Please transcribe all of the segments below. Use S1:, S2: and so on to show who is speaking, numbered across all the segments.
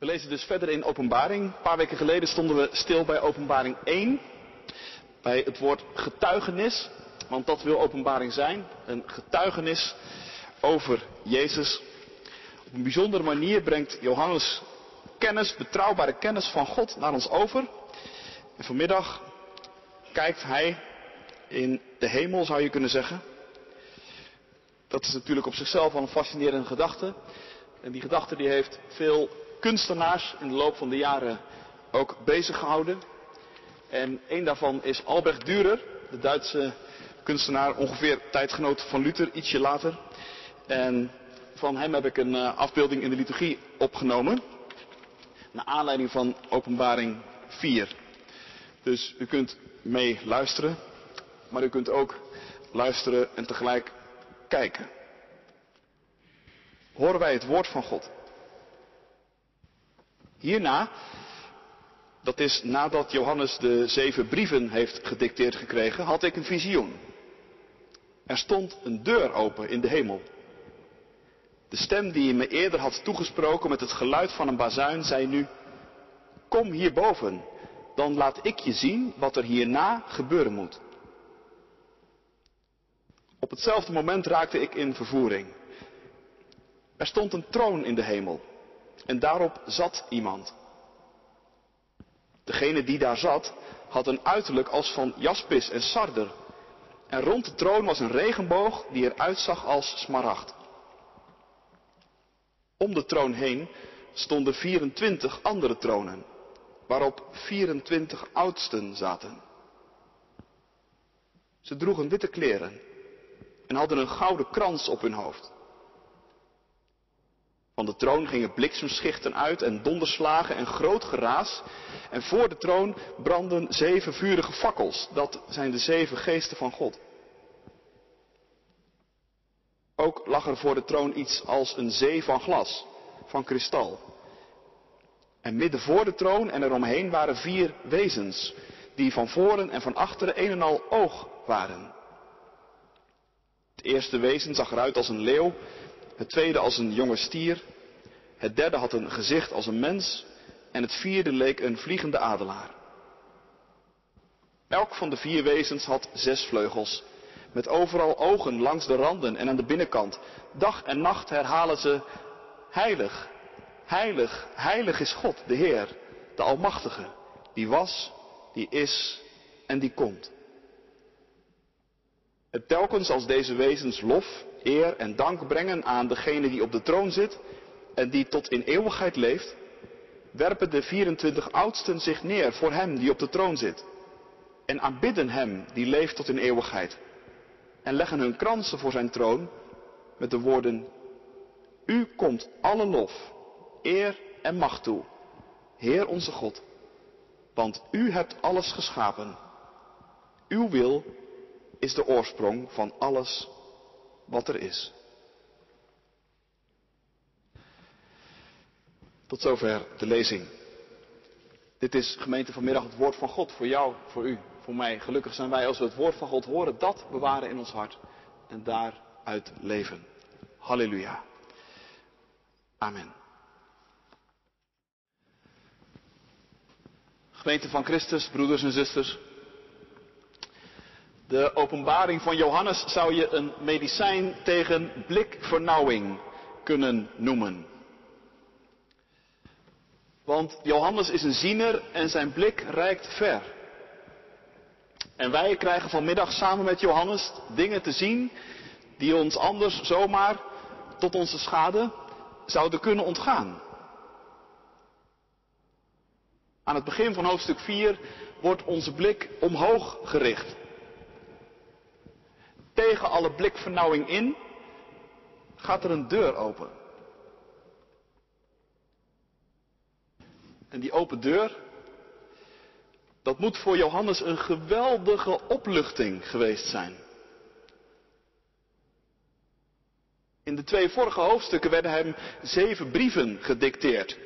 S1: We lezen dus verder in Openbaring. Een paar weken geleden stonden we stil bij Openbaring 1. Bij het woord getuigenis. Want dat wil Openbaring zijn. Een getuigenis over Jezus. Op een bijzondere manier brengt Johannes kennis, betrouwbare kennis van God naar ons over. En vanmiddag kijkt hij in de hemel, zou je kunnen zeggen. Dat is natuurlijk op zichzelf al een fascinerende gedachte. En die gedachte die heeft veel kunstenaars in de loop van de jaren ook bezig gehouden. En een daarvan is Albrecht Dürer, de Duitse kunstenaar, ongeveer tijdgenoot van Luther, ietsje later. En van hem heb ik een uh, afbeelding in de liturgie opgenomen. Naar aanleiding van openbaring 4. Dus u kunt mee luisteren, maar u kunt ook luisteren en tegelijk kijken. Horen wij het woord van God. Hierna, dat is nadat Johannes de zeven brieven heeft gedicteerd gekregen, had ik een visioen. Er stond een deur open in de hemel. De stem die me eerder had toegesproken met het geluid van een bazuin zei nu, kom hierboven, dan laat ik je zien wat er hierna gebeuren moet. Op hetzelfde moment raakte ik in vervoering. Er stond een troon in de hemel en daarop zat iemand. Degene die daar zat had een uiterlijk als van jaspis en sarder. En rond de troon was een regenboog die eruit zag als smaragd. Om de troon heen stonden 24 andere tronen, waarop 24 oudsten zaten. Ze droegen witte kleren en hadden een gouden krans op hun hoofd. Van de troon gingen bliksemschichten uit en donderslagen en groot geraas. En voor de troon brandden zeven vurige fakkels. Dat zijn de zeven geesten van God. Ook lag er voor de troon iets als een zee van glas, van kristal. En midden voor de troon en eromheen waren vier wezens, die van voren en van achteren een en al oog waren. Het eerste wezen zag eruit als een leeuw, het tweede als een jonge stier, het derde had een gezicht als een mens en het vierde leek een vliegende adelaar. Elk van de vier wezens had zes vleugels, met overal ogen langs de randen en aan de binnenkant. Dag en nacht herhalen ze, heilig, heilig, heilig is God, de Heer, de Almachtige, die was, die is en die komt. Het telkens als deze wezens lof, eer en dank brengen aan degene die op de troon zit en die tot in eeuwigheid leeft, werpen de 24 oudsten zich neer voor hem die op de troon zit en aanbidden hem die leeft tot in eeuwigheid en leggen hun kransen voor zijn troon met de woorden, U komt alle lof, eer en macht toe, Heer onze God, want U hebt alles geschapen. Uw wil is de oorsprong van alles wat er is. Tot zover de lezing. Dit is gemeente vanmiddag het woord van God voor jou, voor u, voor mij. Gelukkig zijn wij als we het woord van God horen, dat bewaren in ons hart en daaruit leven. Halleluja. Amen. Gemeente van Christus, broeders en zusters. De openbaring van Johannes zou je een medicijn tegen blikvernauwing kunnen noemen. Want Johannes is een ziener en zijn blik reikt ver. En wij krijgen vanmiddag samen met Johannes dingen te zien die ons anders zomaar tot onze schade zouden kunnen ontgaan. Aan het begin van hoofdstuk 4 wordt onze blik omhoog gericht. Tegen alle blikvernauwing in gaat er een deur open. En die open deur, dat moet voor Johannes een geweldige opluchting geweest zijn. In de twee vorige hoofdstukken werden hem zeven brieven gedicteerd.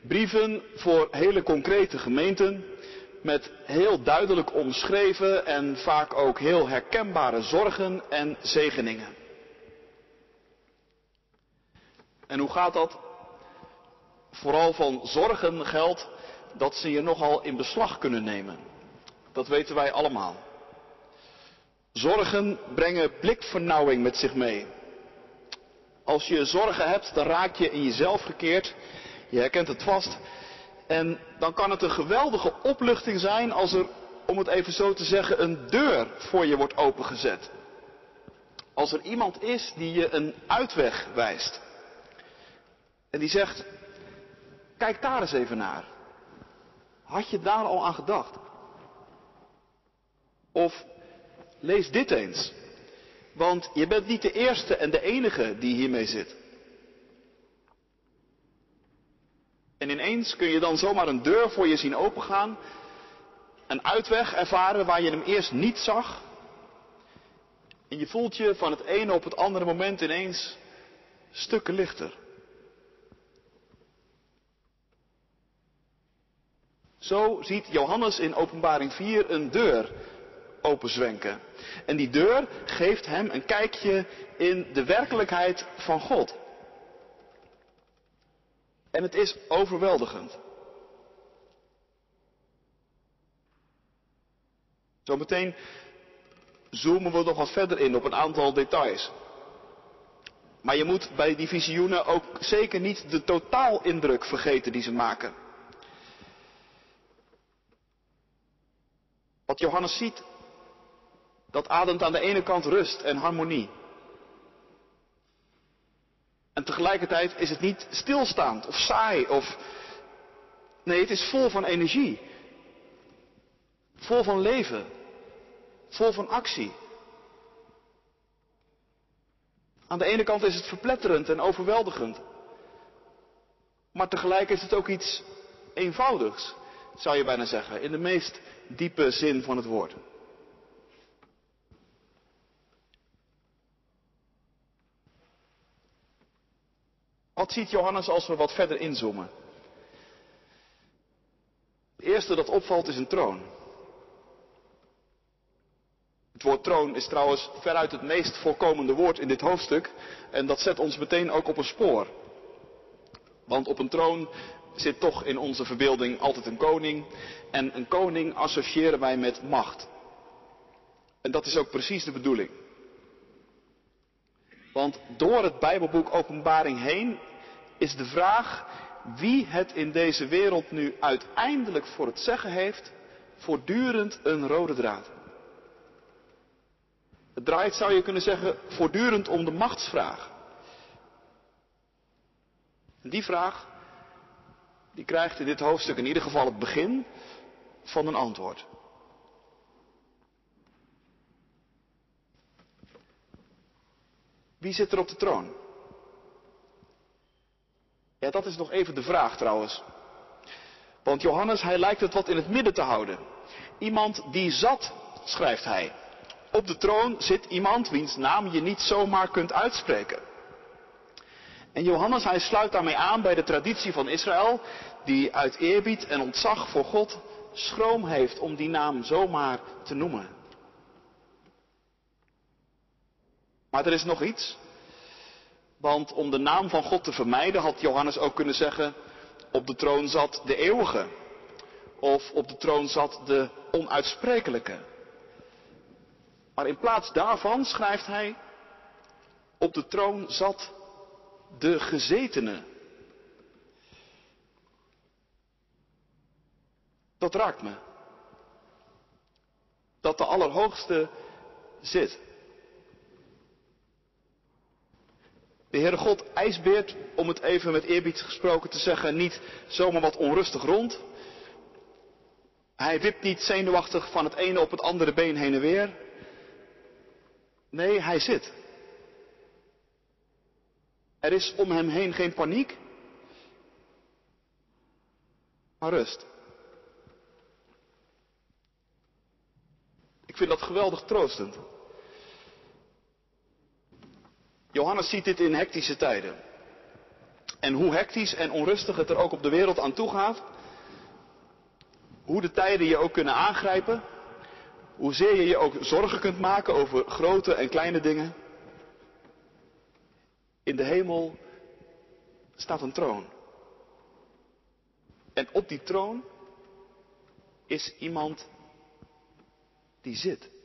S1: Brieven voor hele concrete gemeenten, met heel duidelijk omschreven en vaak ook heel herkenbare zorgen en zegeningen. En hoe gaat dat? vooral van zorgen geldt dat ze je nogal in beslag kunnen nemen. Dat weten wij allemaal. Zorgen brengen blikvernauwing met zich mee. Als je zorgen hebt, dan raak je in jezelf gekeerd. Je herkent het vast. En dan kan het een geweldige opluchting zijn als er, om het even zo te zeggen, een deur voor je wordt opengezet. Als er iemand is die je een uitweg wijst. En die zegt, kijk daar eens even naar. Had je daar al aan gedacht? Of lees dit eens. Want je bent niet de eerste en de enige die hiermee zit. En ineens kun je dan zomaar een deur voor je zien opengaan. Een uitweg ervaren waar je hem eerst niet zag. En je voelt je van het ene op het andere moment ineens stukken lichter. Zo ziet Johannes in Openbaring 4 een deur openzwenken. En die deur geeft hem een kijkje in de werkelijkheid van God. En het is overweldigend. Zometeen zoomen we nog wat verder in op een aantal details. Maar je moet bij die visioenen ook zeker niet de totaalindruk vergeten die ze maken. Wat Johannes ziet, dat ademt aan de ene kant rust en harmonie. En tegelijkertijd is het niet stilstaand of saai of. Nee, het is vol van energie. Vol van leven. Vol van actie. Aan de ene kant is het verpletterend en overweldigend. Maar tegelijk is het ook iets eenvoudigs, zou je bijna zeggen, in de meest diepe zin van het woord. Wat ziet Johannes als we wat verder inzoomen? Het eerste dat opvalt is een troon. Het woord troon is trouwens veruit het meest voorkomende woord in dit hoofdstuk en dat zet ons meteen ook op een spoor. Want op een troon zit toch in onze verbeelding altijd een koning en een koning associëren wij met macht. En dat is ook precies de bedoeling. Want door het Bijbelboek Openbaring heen is de vraag wie het in deze wereld nu uiteindelijk voor het zeggen heeft, voortdurend een rode draad. Het draait, zou je kunnen zeggen, voortdurend om de machtsvraag. En die vraag, die krijgt in dit hoofdstuk in ieder geval het begin van een antwoord. Wie zit er op de troon? Ja, dat is nog even de vraag trouwens. Want Johannes, hij lijkt het wat in het midden te houden. Iemand die zat, schrijft hij. Op de troon zit iemand wiens naam je niet zomaar kunt uitspreken. En Johannes, hij sluit daarmee aan bij de traditie van Israël, die uit eerbied en ontzag voor God schroom heeft om die naam zomaar te noemen. Maar er is nog iets. Want om de naam van God te vermijden had Johannes ook kunnen zeggen, op de troon zat de eeuwige. Of op de troon zat de onuitsprekelijke. Maar in plaats daarvan schrijft hij, op de troon zat de gezetene. Dat raakt me. Dat de Allerhoogste zit. De Heere God ijsbeert, om het even met eerbied gesproken te zeggen, niet zomaar wat onrustig rond. Hij wipt niet zenuwachtig van het ene op het andere been heen en weer. Nee, hij zit. Er is om hem heen geen paniek, maar rust. Ik vind dat geweldig troostend. Johannes ziet dit in hectische tijden. En hoe hectisch en onrustig het er ook op de wereld aan toe gaat, hoe de tijden je ook kunnen aangrijpen, hoezeer je je ook zorgen kunt maken over grote en kleine dingen. In de hemel staat een troon. En op die troon is iemand die zit.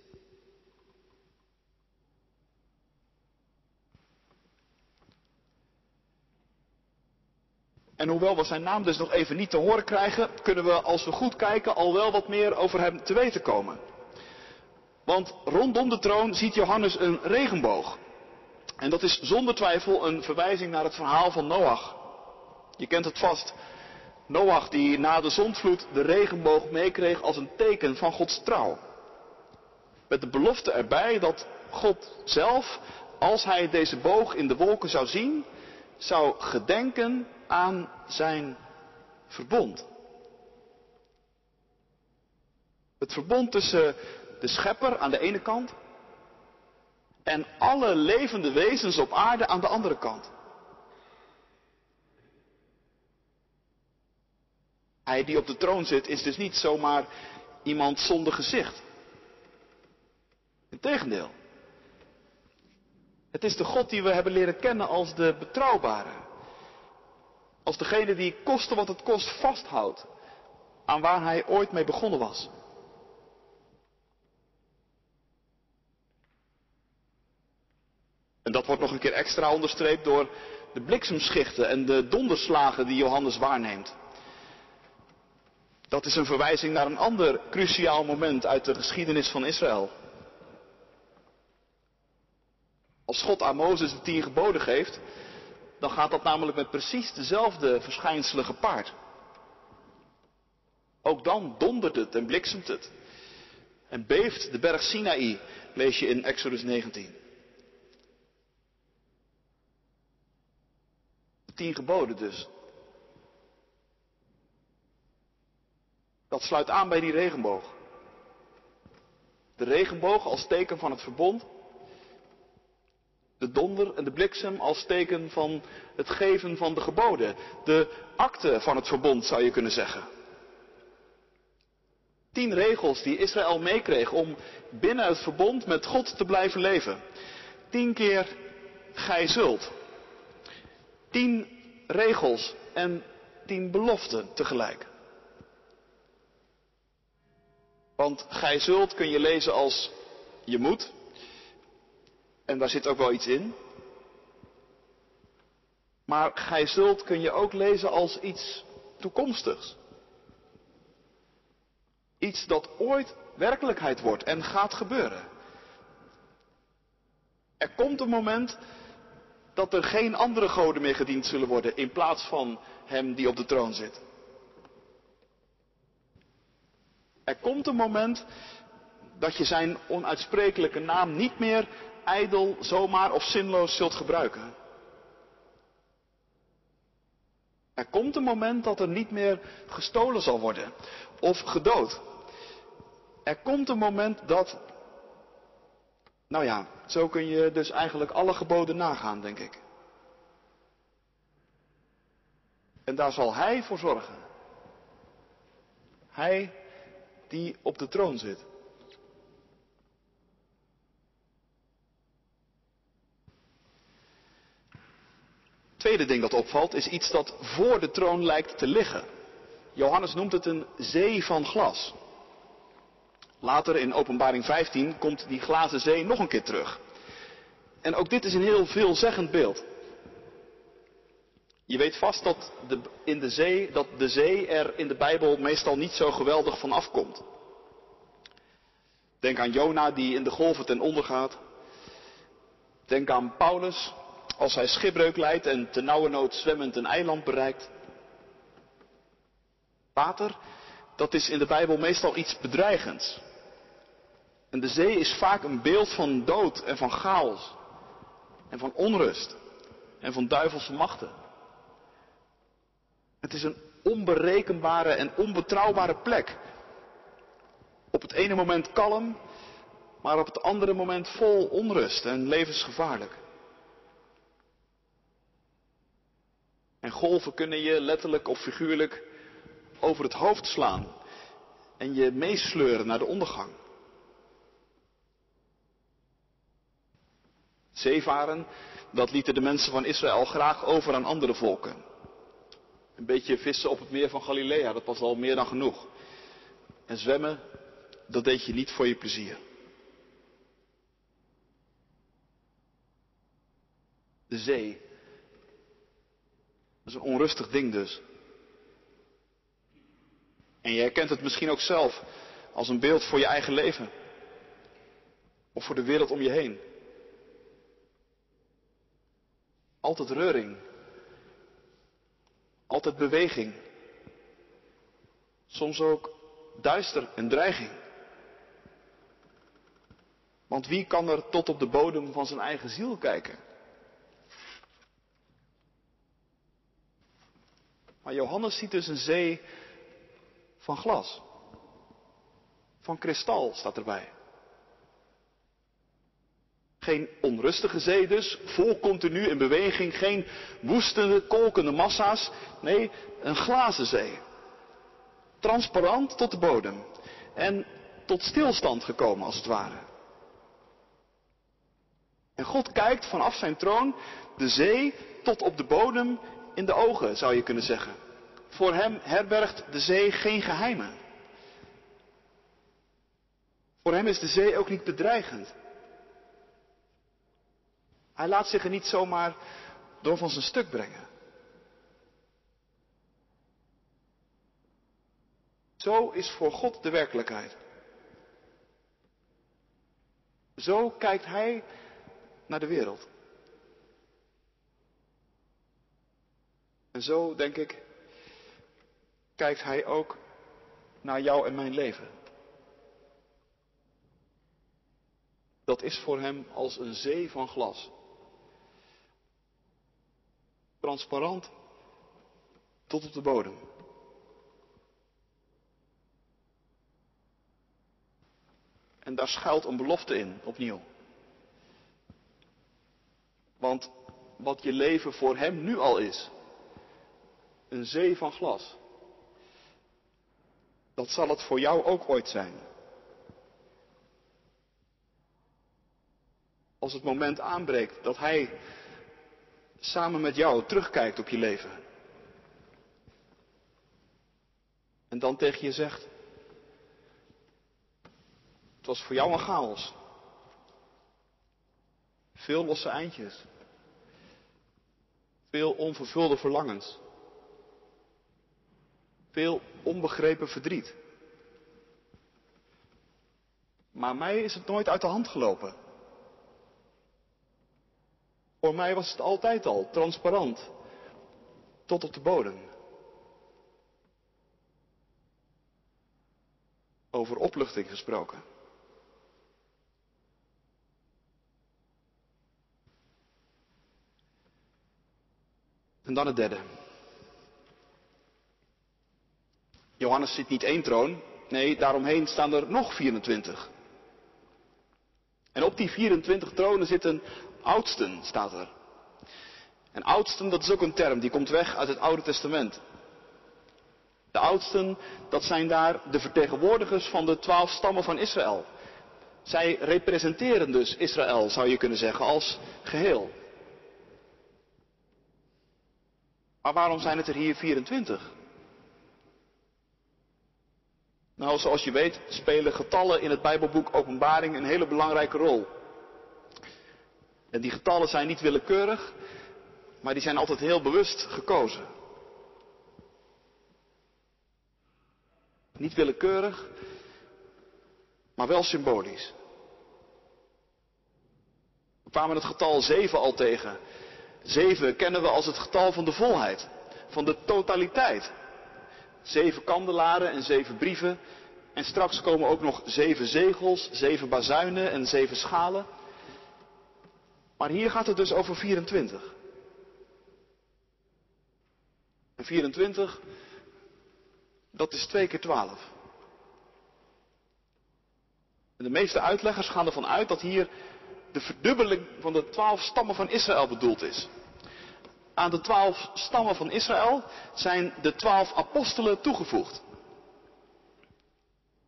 S1: En hoewel we zijn naam dus nog even niet te horen krijgen, kunnen we als we goed kijken al wel wat meer over hem te weten komen. Want rondom de troon ziet Johannes een regenboog. En dat is zonder twijfel een verwijzing naar het verhaal van Noach. Je kent het vast. Noach die na de zondvloed de regenboog meekreeg als een teken van Gods trouw. Met de belofte erbij dat God zelf, als hij deze boog in de wolken zou zien, zou gedenken aan zijn verbond. Het verbond tussen de schepper aan de ene kant en alle levende wezens op aarde aan de andere kant. Hij die op de troon zit is dus niet zomaar iemand zonder gezicht. Integendeel. Het is de God die we hebben leren kennen als de betrouwbare. Als degene die koste wat het kost vasthoudt aan waar hij ooit mee begonnen was. En dat wordt nog een keer extra onderstreept door de bliksemschichten en de donderslagen die Johannes waarneemt. Dat is een verwijzing naar een ander cruciaal moment uit de geschiedenis van Israël. Als God aan Mozes de tien geboden geeft, dan gaat dat namelijk met precies dezelfde verschijnselen gepaard. Ook dan dondert het en bliksemt het. En beeft de berg Sinaï, lees je in Exodus 19. De tien geboden dus. Dat sluit aan bij die regenboog. De regenboog als teken van het verbond. De donder en de bliksem als teken van het geven van de geboden. De akte van het verbond zou je kunnen zeggen. Tien regels die Israël meekreeg om binnen het verbond met God te blijven leven. Tien keer gij zult. Tien regels en tien beloften tegelijk. Want gij zult kun je lezen als je moet. En daar zit ook wel iets in. Maar gij zult kun je ook lezen als iets toekomstigs. Iets dat ooit werkelijkheid wordt en gaat gebeuren. Er komt een moment dat er geen andere goden meer gediend zullen worden in plaats van hem die op de troon zit. Er komt een moment dat je zijn onuitsprekelijke naam niet meer ijdel, zomaar of zinloos zult gebruiken. Er komt een moment dat er niet meer gestolen zal worden of gedood. Er komt een moment dat, nou ja, zo kun je dus eigenlijk alle geboden nagaan, denk ik. En daar zal Hij voor zorgen. Hij die op de troon zit. Tweede ding dat opvalt is iets dat voor de troon lijkt te liggen. Johannes noemt het een zee van glas. Later in Openbaring 15 komt die glazen zee nog een keer terug. En ook dit is een heel veelzeggend beeld. Je weet vast dat de, in de zee, dat de zee er in de Bijbel meestal niet zo geweldig van afkomt. Denk aan Jona die in de golven ten onder gaat. Denk aan Paulus als hij schipbreuk leidt en te nauwe nood zwemmend een eiland bereikt. Water, dat is in de Bijbel meestal iets bedreigends. En de zee is vaak een beeld van dood en van chaos. En van onrust. En van duivelse machten. Het is een onberekenbare en onbetrouwbare plek. Op het ene moment kalm, maar op het andere moment vol onrust en levensgevaarlijk. En golven kunnen je letterlijk of figuurlijk over het hoofd slaan en je meesleuren naar de ondergang. Zeevaren, dat lieten de mensen van Israël graag over aan andere volken. Een beetje vissen op het meer van Galilea, dat was al meer dan genoeg. En zwemmen, dat deed je niet voor je plezier. De zee. Is een onrustig ding dus. En je herkent het misschien ook zelf als een beeld voor je eigen leven. Of voor de wereld om je heen. Altijd reuring. Altijd beweging. Soms ook duister en dreiging. Want wie kan er tot op de bodem van zijn eigen ziel kijken? Maar Johannes ziet dus een zee van glas. Van kristal staat erbij. Geen onrustige zee dus, vol continu in beweging, geen woestende, kolkende massa's. Nee, een glazen zee. Transparant tot de bodem. En tot stilstand gekomen als het ware. En God kijkt vanaf zijn troon de zee tot op de bodem in de ogen, zou je kunnen zeggen. Voor hem herbergt de zee geen geheimen. Voor hem is de zee ook niet bedreigend. Hij laat zich er niet zomaar door van zijn stuk brengen. Zo is voor God de werkelijkheid. Zo kijkt Hij naar de wereld. En zo, denk ik, kijkt Hij ook naar jou en mijn leven. Dat is voor Hem als een zee van glas. Transparant tot op de bodem. En daar schuilt een belofte in, opnieuw. Want wat je leven voor Hem nu al is, een zee van glas, dat zal het voor jou ook ooit zijn. Als het moment aanbreekt dat Hij samen met jou terugkijkt op je leven. En dan tegen je zegt, het was voor jou een chaos. Veel losse eindjes. Veel onvervulde verlangens. Veel onbegrepen verdriet. Maar mij is het nooit uit de hand gelopen. Voor mij was het altijd al transparant. Tot op de bodem. Over opluchting gesproken. En dan het derde. Johannes ziet niet één troon, nee, daaromheen staan er nog 24. En op die 24 tronen zitten oudsten, staat er. En oudsten, dat is ook een term, die komt weg uit het Oude Testament. De oudsten, dat zijn daar de vertegenwoordigers van de twaalf stammen van Israël. Zij representeren dus Israël, zou je kunnen zeggen, als geheel. Maar waarom zijn het er hier 24? Nou, zoals je weet spelen getallen in het Bijbelboek Openbaring een hele belangrijke rol. En die getallen zijn niet willekeurig, maar die zijn altijd heel bewust gekozen. Niet willekeurig, maar wel symbolisch. We kwamen het getal 7 al tegen. 7 kennen we als het getal van de volheid, van de totaliteit. Zeven kandelaren en zeven brieven. En straks komen ook nog zeven zegels, zeven bazuinen en zeven schalen. Maar hier gaat het dus over 24. En 24, dat is twee keer 12. En de meeste uitleggers gaan ervan uit dat hier de verdubbeling van de twaalf stammen van Israël bedoeld is. Aan de twaalf stammen van Israël zijn de twaalf apostelen toegevoegd.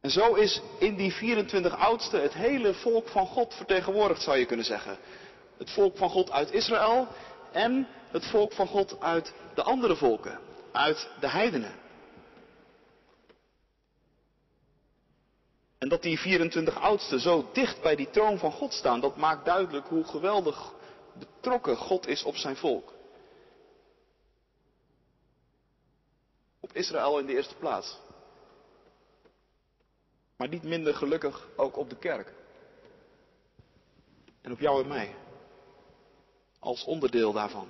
S1: En zo is in die 24 oudsten het hele volk van God vertegenwoordigd, zou je kunnen zeggen. Het volk van God uit Israël en het volk van God uit de andere volken. uit de heidenen. En dat die 24 oudsten zo dicht bij die troon van God staan, dat maakt duidelijk hoe geweldig betrokken God is op zijn volk. Israël in de eerste plaats. Maar niet minder gelukkig ook op de kerk. En op jou en mij. Als onderdeel daarvan.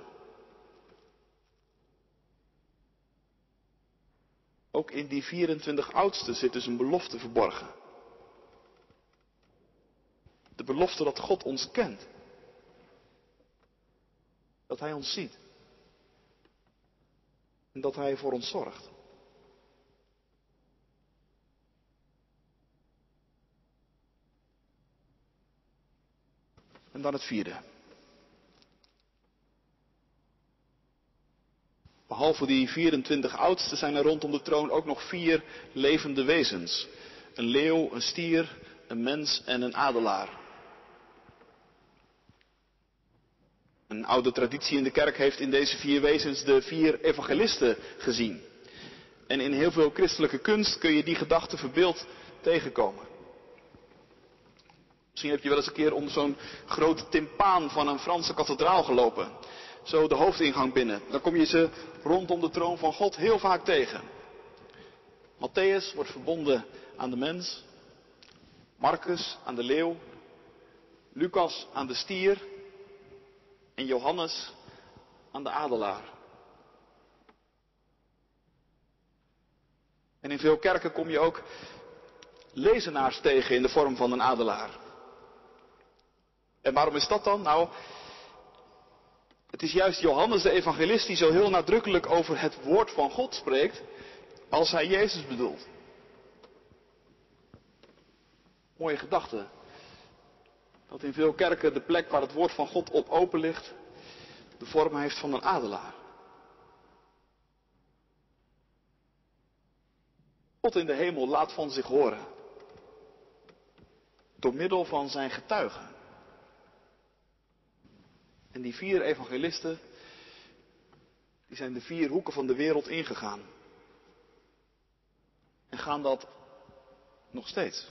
S1: Ook in die 24 oudsten zit dus een belofte verborgen. De belofte dat God ons kent. Dat Hij ons ziet. En dat Hij voor ons zorgt. En dan het vierde. Behalve die 24 oudsten zijn er rondom de troon ook nog vier levende wezens. Een leeuw, een stier, een mens en een adelaar. Een oude traditie in de kerk heeft in deze vier wezens de vier evangelisten gezien. En in heel veel christelijke kunst kun je die gedachte verbeeld tegenkomen. Misschien heb je wel eens een keer onder zo'n grote timpaan van een Franse kathedraal gelopen. Zo de hoofdingang binnen. Dan kom je ze rondom de troon van God heel vaak tegen. Matthäus wordt verbonden aan de mens. Marcus aan de leeuw. Lucas aan de stier. En Johannes aan de adelaar. En in veel kerken kom je ook lezenaars tegen in de vorm van een adelaar. En waarom is dat dan? Nou, het is juist Johannes de evangelist die zo heel nadrukkelijk over het woord van God spreekt als hij Jezus bedoelt. Mooie gedachte. Dat in veel kerken de plek waar het woord van God op open ligt, de vorm heeft van een adelaar. God in de hemel laat van zich horen. Door middel van zijn getuigen. En die vier evangelisten, die zijn de vier hoeken van de wereld ingegaan. En gaan dat nog steeds.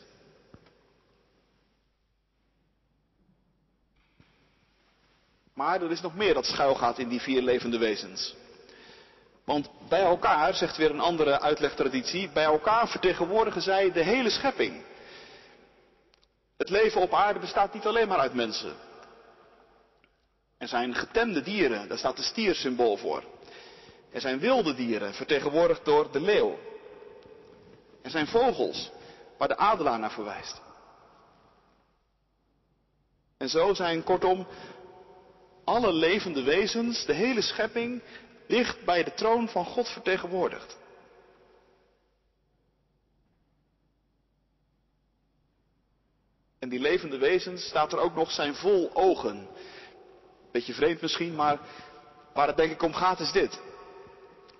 S1: Maar er is nog meer dat schuilgaat in die vier levende wezens. Want bij elkaar, zegt weer een andere uitlegtraditie, bij elkaar vertegenwoordigen zij de hele schepping. Het leven op aarde bestaat niet alleen maar uit mensen. Er zijn getemde dieren, daar staat de stier symbool voor. Er zijn wilde dieren, vertegenwoordigd door de leeuw. Er zijn vogels, waar de adelaar naar verwijst. En zo zijn kortom alle levende wezens, de hele schepping, dicht bij de troon van God vertegenwoordigd. En die levende wezens staat er ook nog zijn vol ogen. Beetje vreemd misschien, maar waar het denk ik om gaat is dit.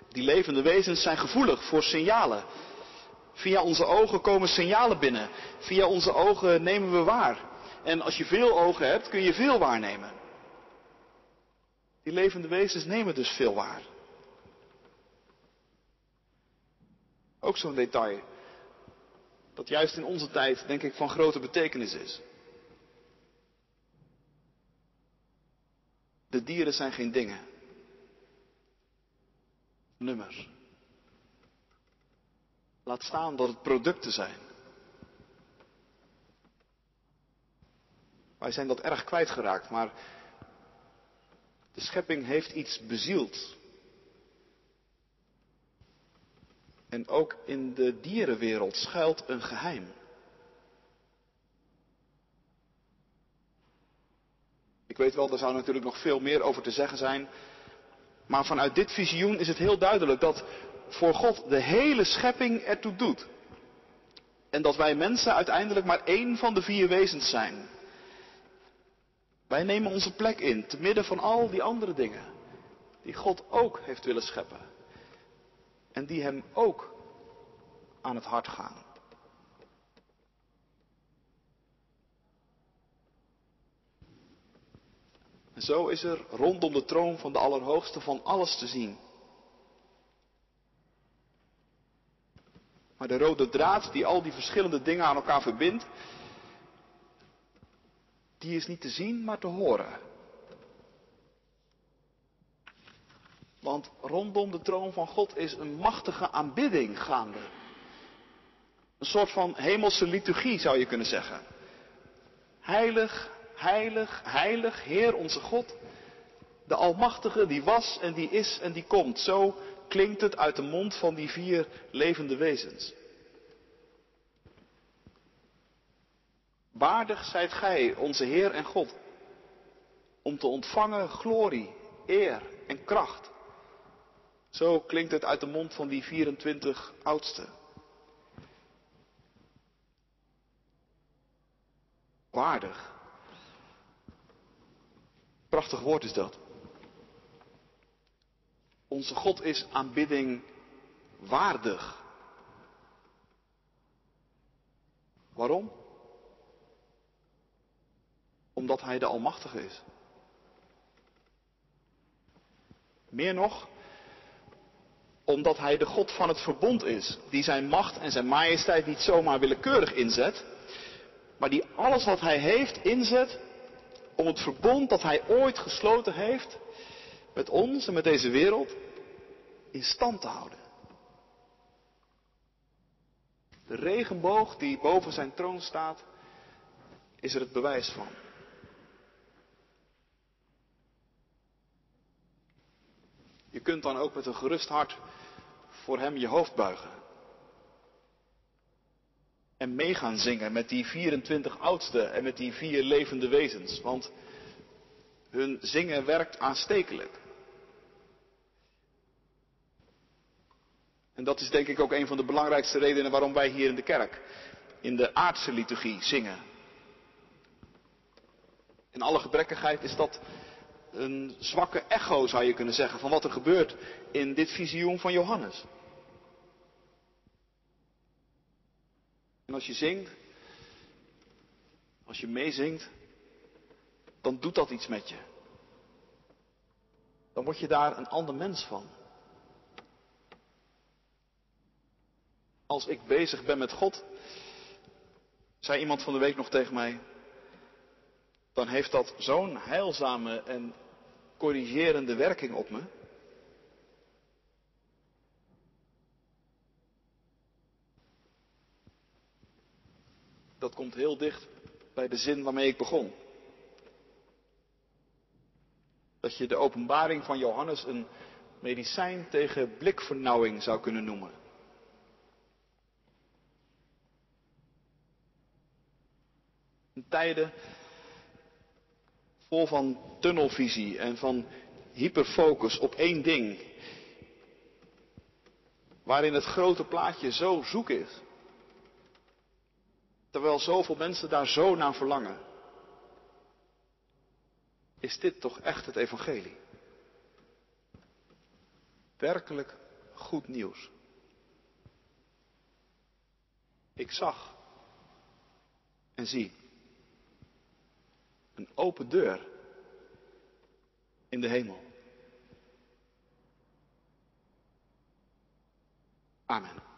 S1: Die levende wezens zijn gevoelig voor signalen. Via onze ogen komen signalen binnen. Via onze ogen nemen we waar. En als je veel ogen hebt, kun je veel waarnemen. Die levende wezens nemen dus veel waar. Ook zo'n detail. Dat juist in onze tijd, denk ik, van grote betekenis is. De dieren zijn geen dingen. Nummers. Laat staan dat het producten zijn. Wij zijn dat erg kwijtgeraakt, maar de schepping heeft iets bezield. En ook in de dierenwereld schuilt een geheim. Ik weet wel, daar zou natuurlijk nog veel meer over te zeggen zijn. Maar vanuit dit visioen is het heel duidelijk dat voor God de hele schepping ertoe doet. En dat wij mensen uiteindelijk maar één van de vier wezens zijn. Wij nemen onze plek in, te midden van al die andere dingen. Die God ook heeft willen scheppen. En die hem ook aan het hart gaan. En zo is er rondom de troon van de Allerhoogste van alles te zien. Maar de rode draad die al die verschillende dingen aan elkaar verbindt, die is niet te zien, maar te horen. Want rondom de troon van God is een machtige aanbidding gaande. Een soort van hemelse liturgie zou je kunnen zeggen. Heilig, heilig, heilig, Heer onze God. De Almachtige die was en die is en die komt. Zo klinkt het uit de mond van die vier levende wezens. Waardig zijt gij, onze Heer en God, om te ontvangen glorie, eer en kracht. Zo klinkt het uit de mond van die 24 oudsten. Waardig. Prachtig woord is dat. Onze God is aanbidding waardig. Waarom? Omdat Hij de Almachtige is. Meer nog, omdat Hij de God van het verbond is, die Zijn macht en Zijn majesteit niet zomaar willekeurig inzet, maar die alles wat Hij heeft inzet om het verbond dat Hij ooit gesloten heeft met ons en met deze wereld in stand te houden. De regenboog die boven zijn troon staat, is er het bewijs van. Je kunt dan ook met een gerust hart voor Hem je hoofd buigen. En mee gaan zingen met die 24 oudsten en met die vier levende wezens. Want hun zingen werkt aanstekelijk. En dat is denk ik ook een van de belangrijkste redenen waarom wij hier in de kerk in de aardse liturgie zingen. In alle gebrekkigheid is dat een zwakke echo, zou je kunnen zeggen, van wat er gebeurt in dit visioen van Johannes. En als je zingt, als je meezingt, dan doet dat iets met je. Dan word je daar een ander mens van. Als ik bezig ben met God, zei iemand van de week nog tegen mij, dan heeft dat zo'n heilzame en corrigerende werking op me. Dat komt heel dicht bij de zin waarmee ik begon. Dat je de openbaring van Johannes een medicijn tegen blikvernauwing zou kunnen noemen. In tijden vol van tunnelvisie en van hyperfocus op één ding. Waarin het grote plaatje zo zoek is. Terwijl zoveel mensen daar zo naar verlangen. Is dit toch echt het evangelie? Werkelijk goed nieuws. Ik zag en zie een open deur in de hemel. Amen.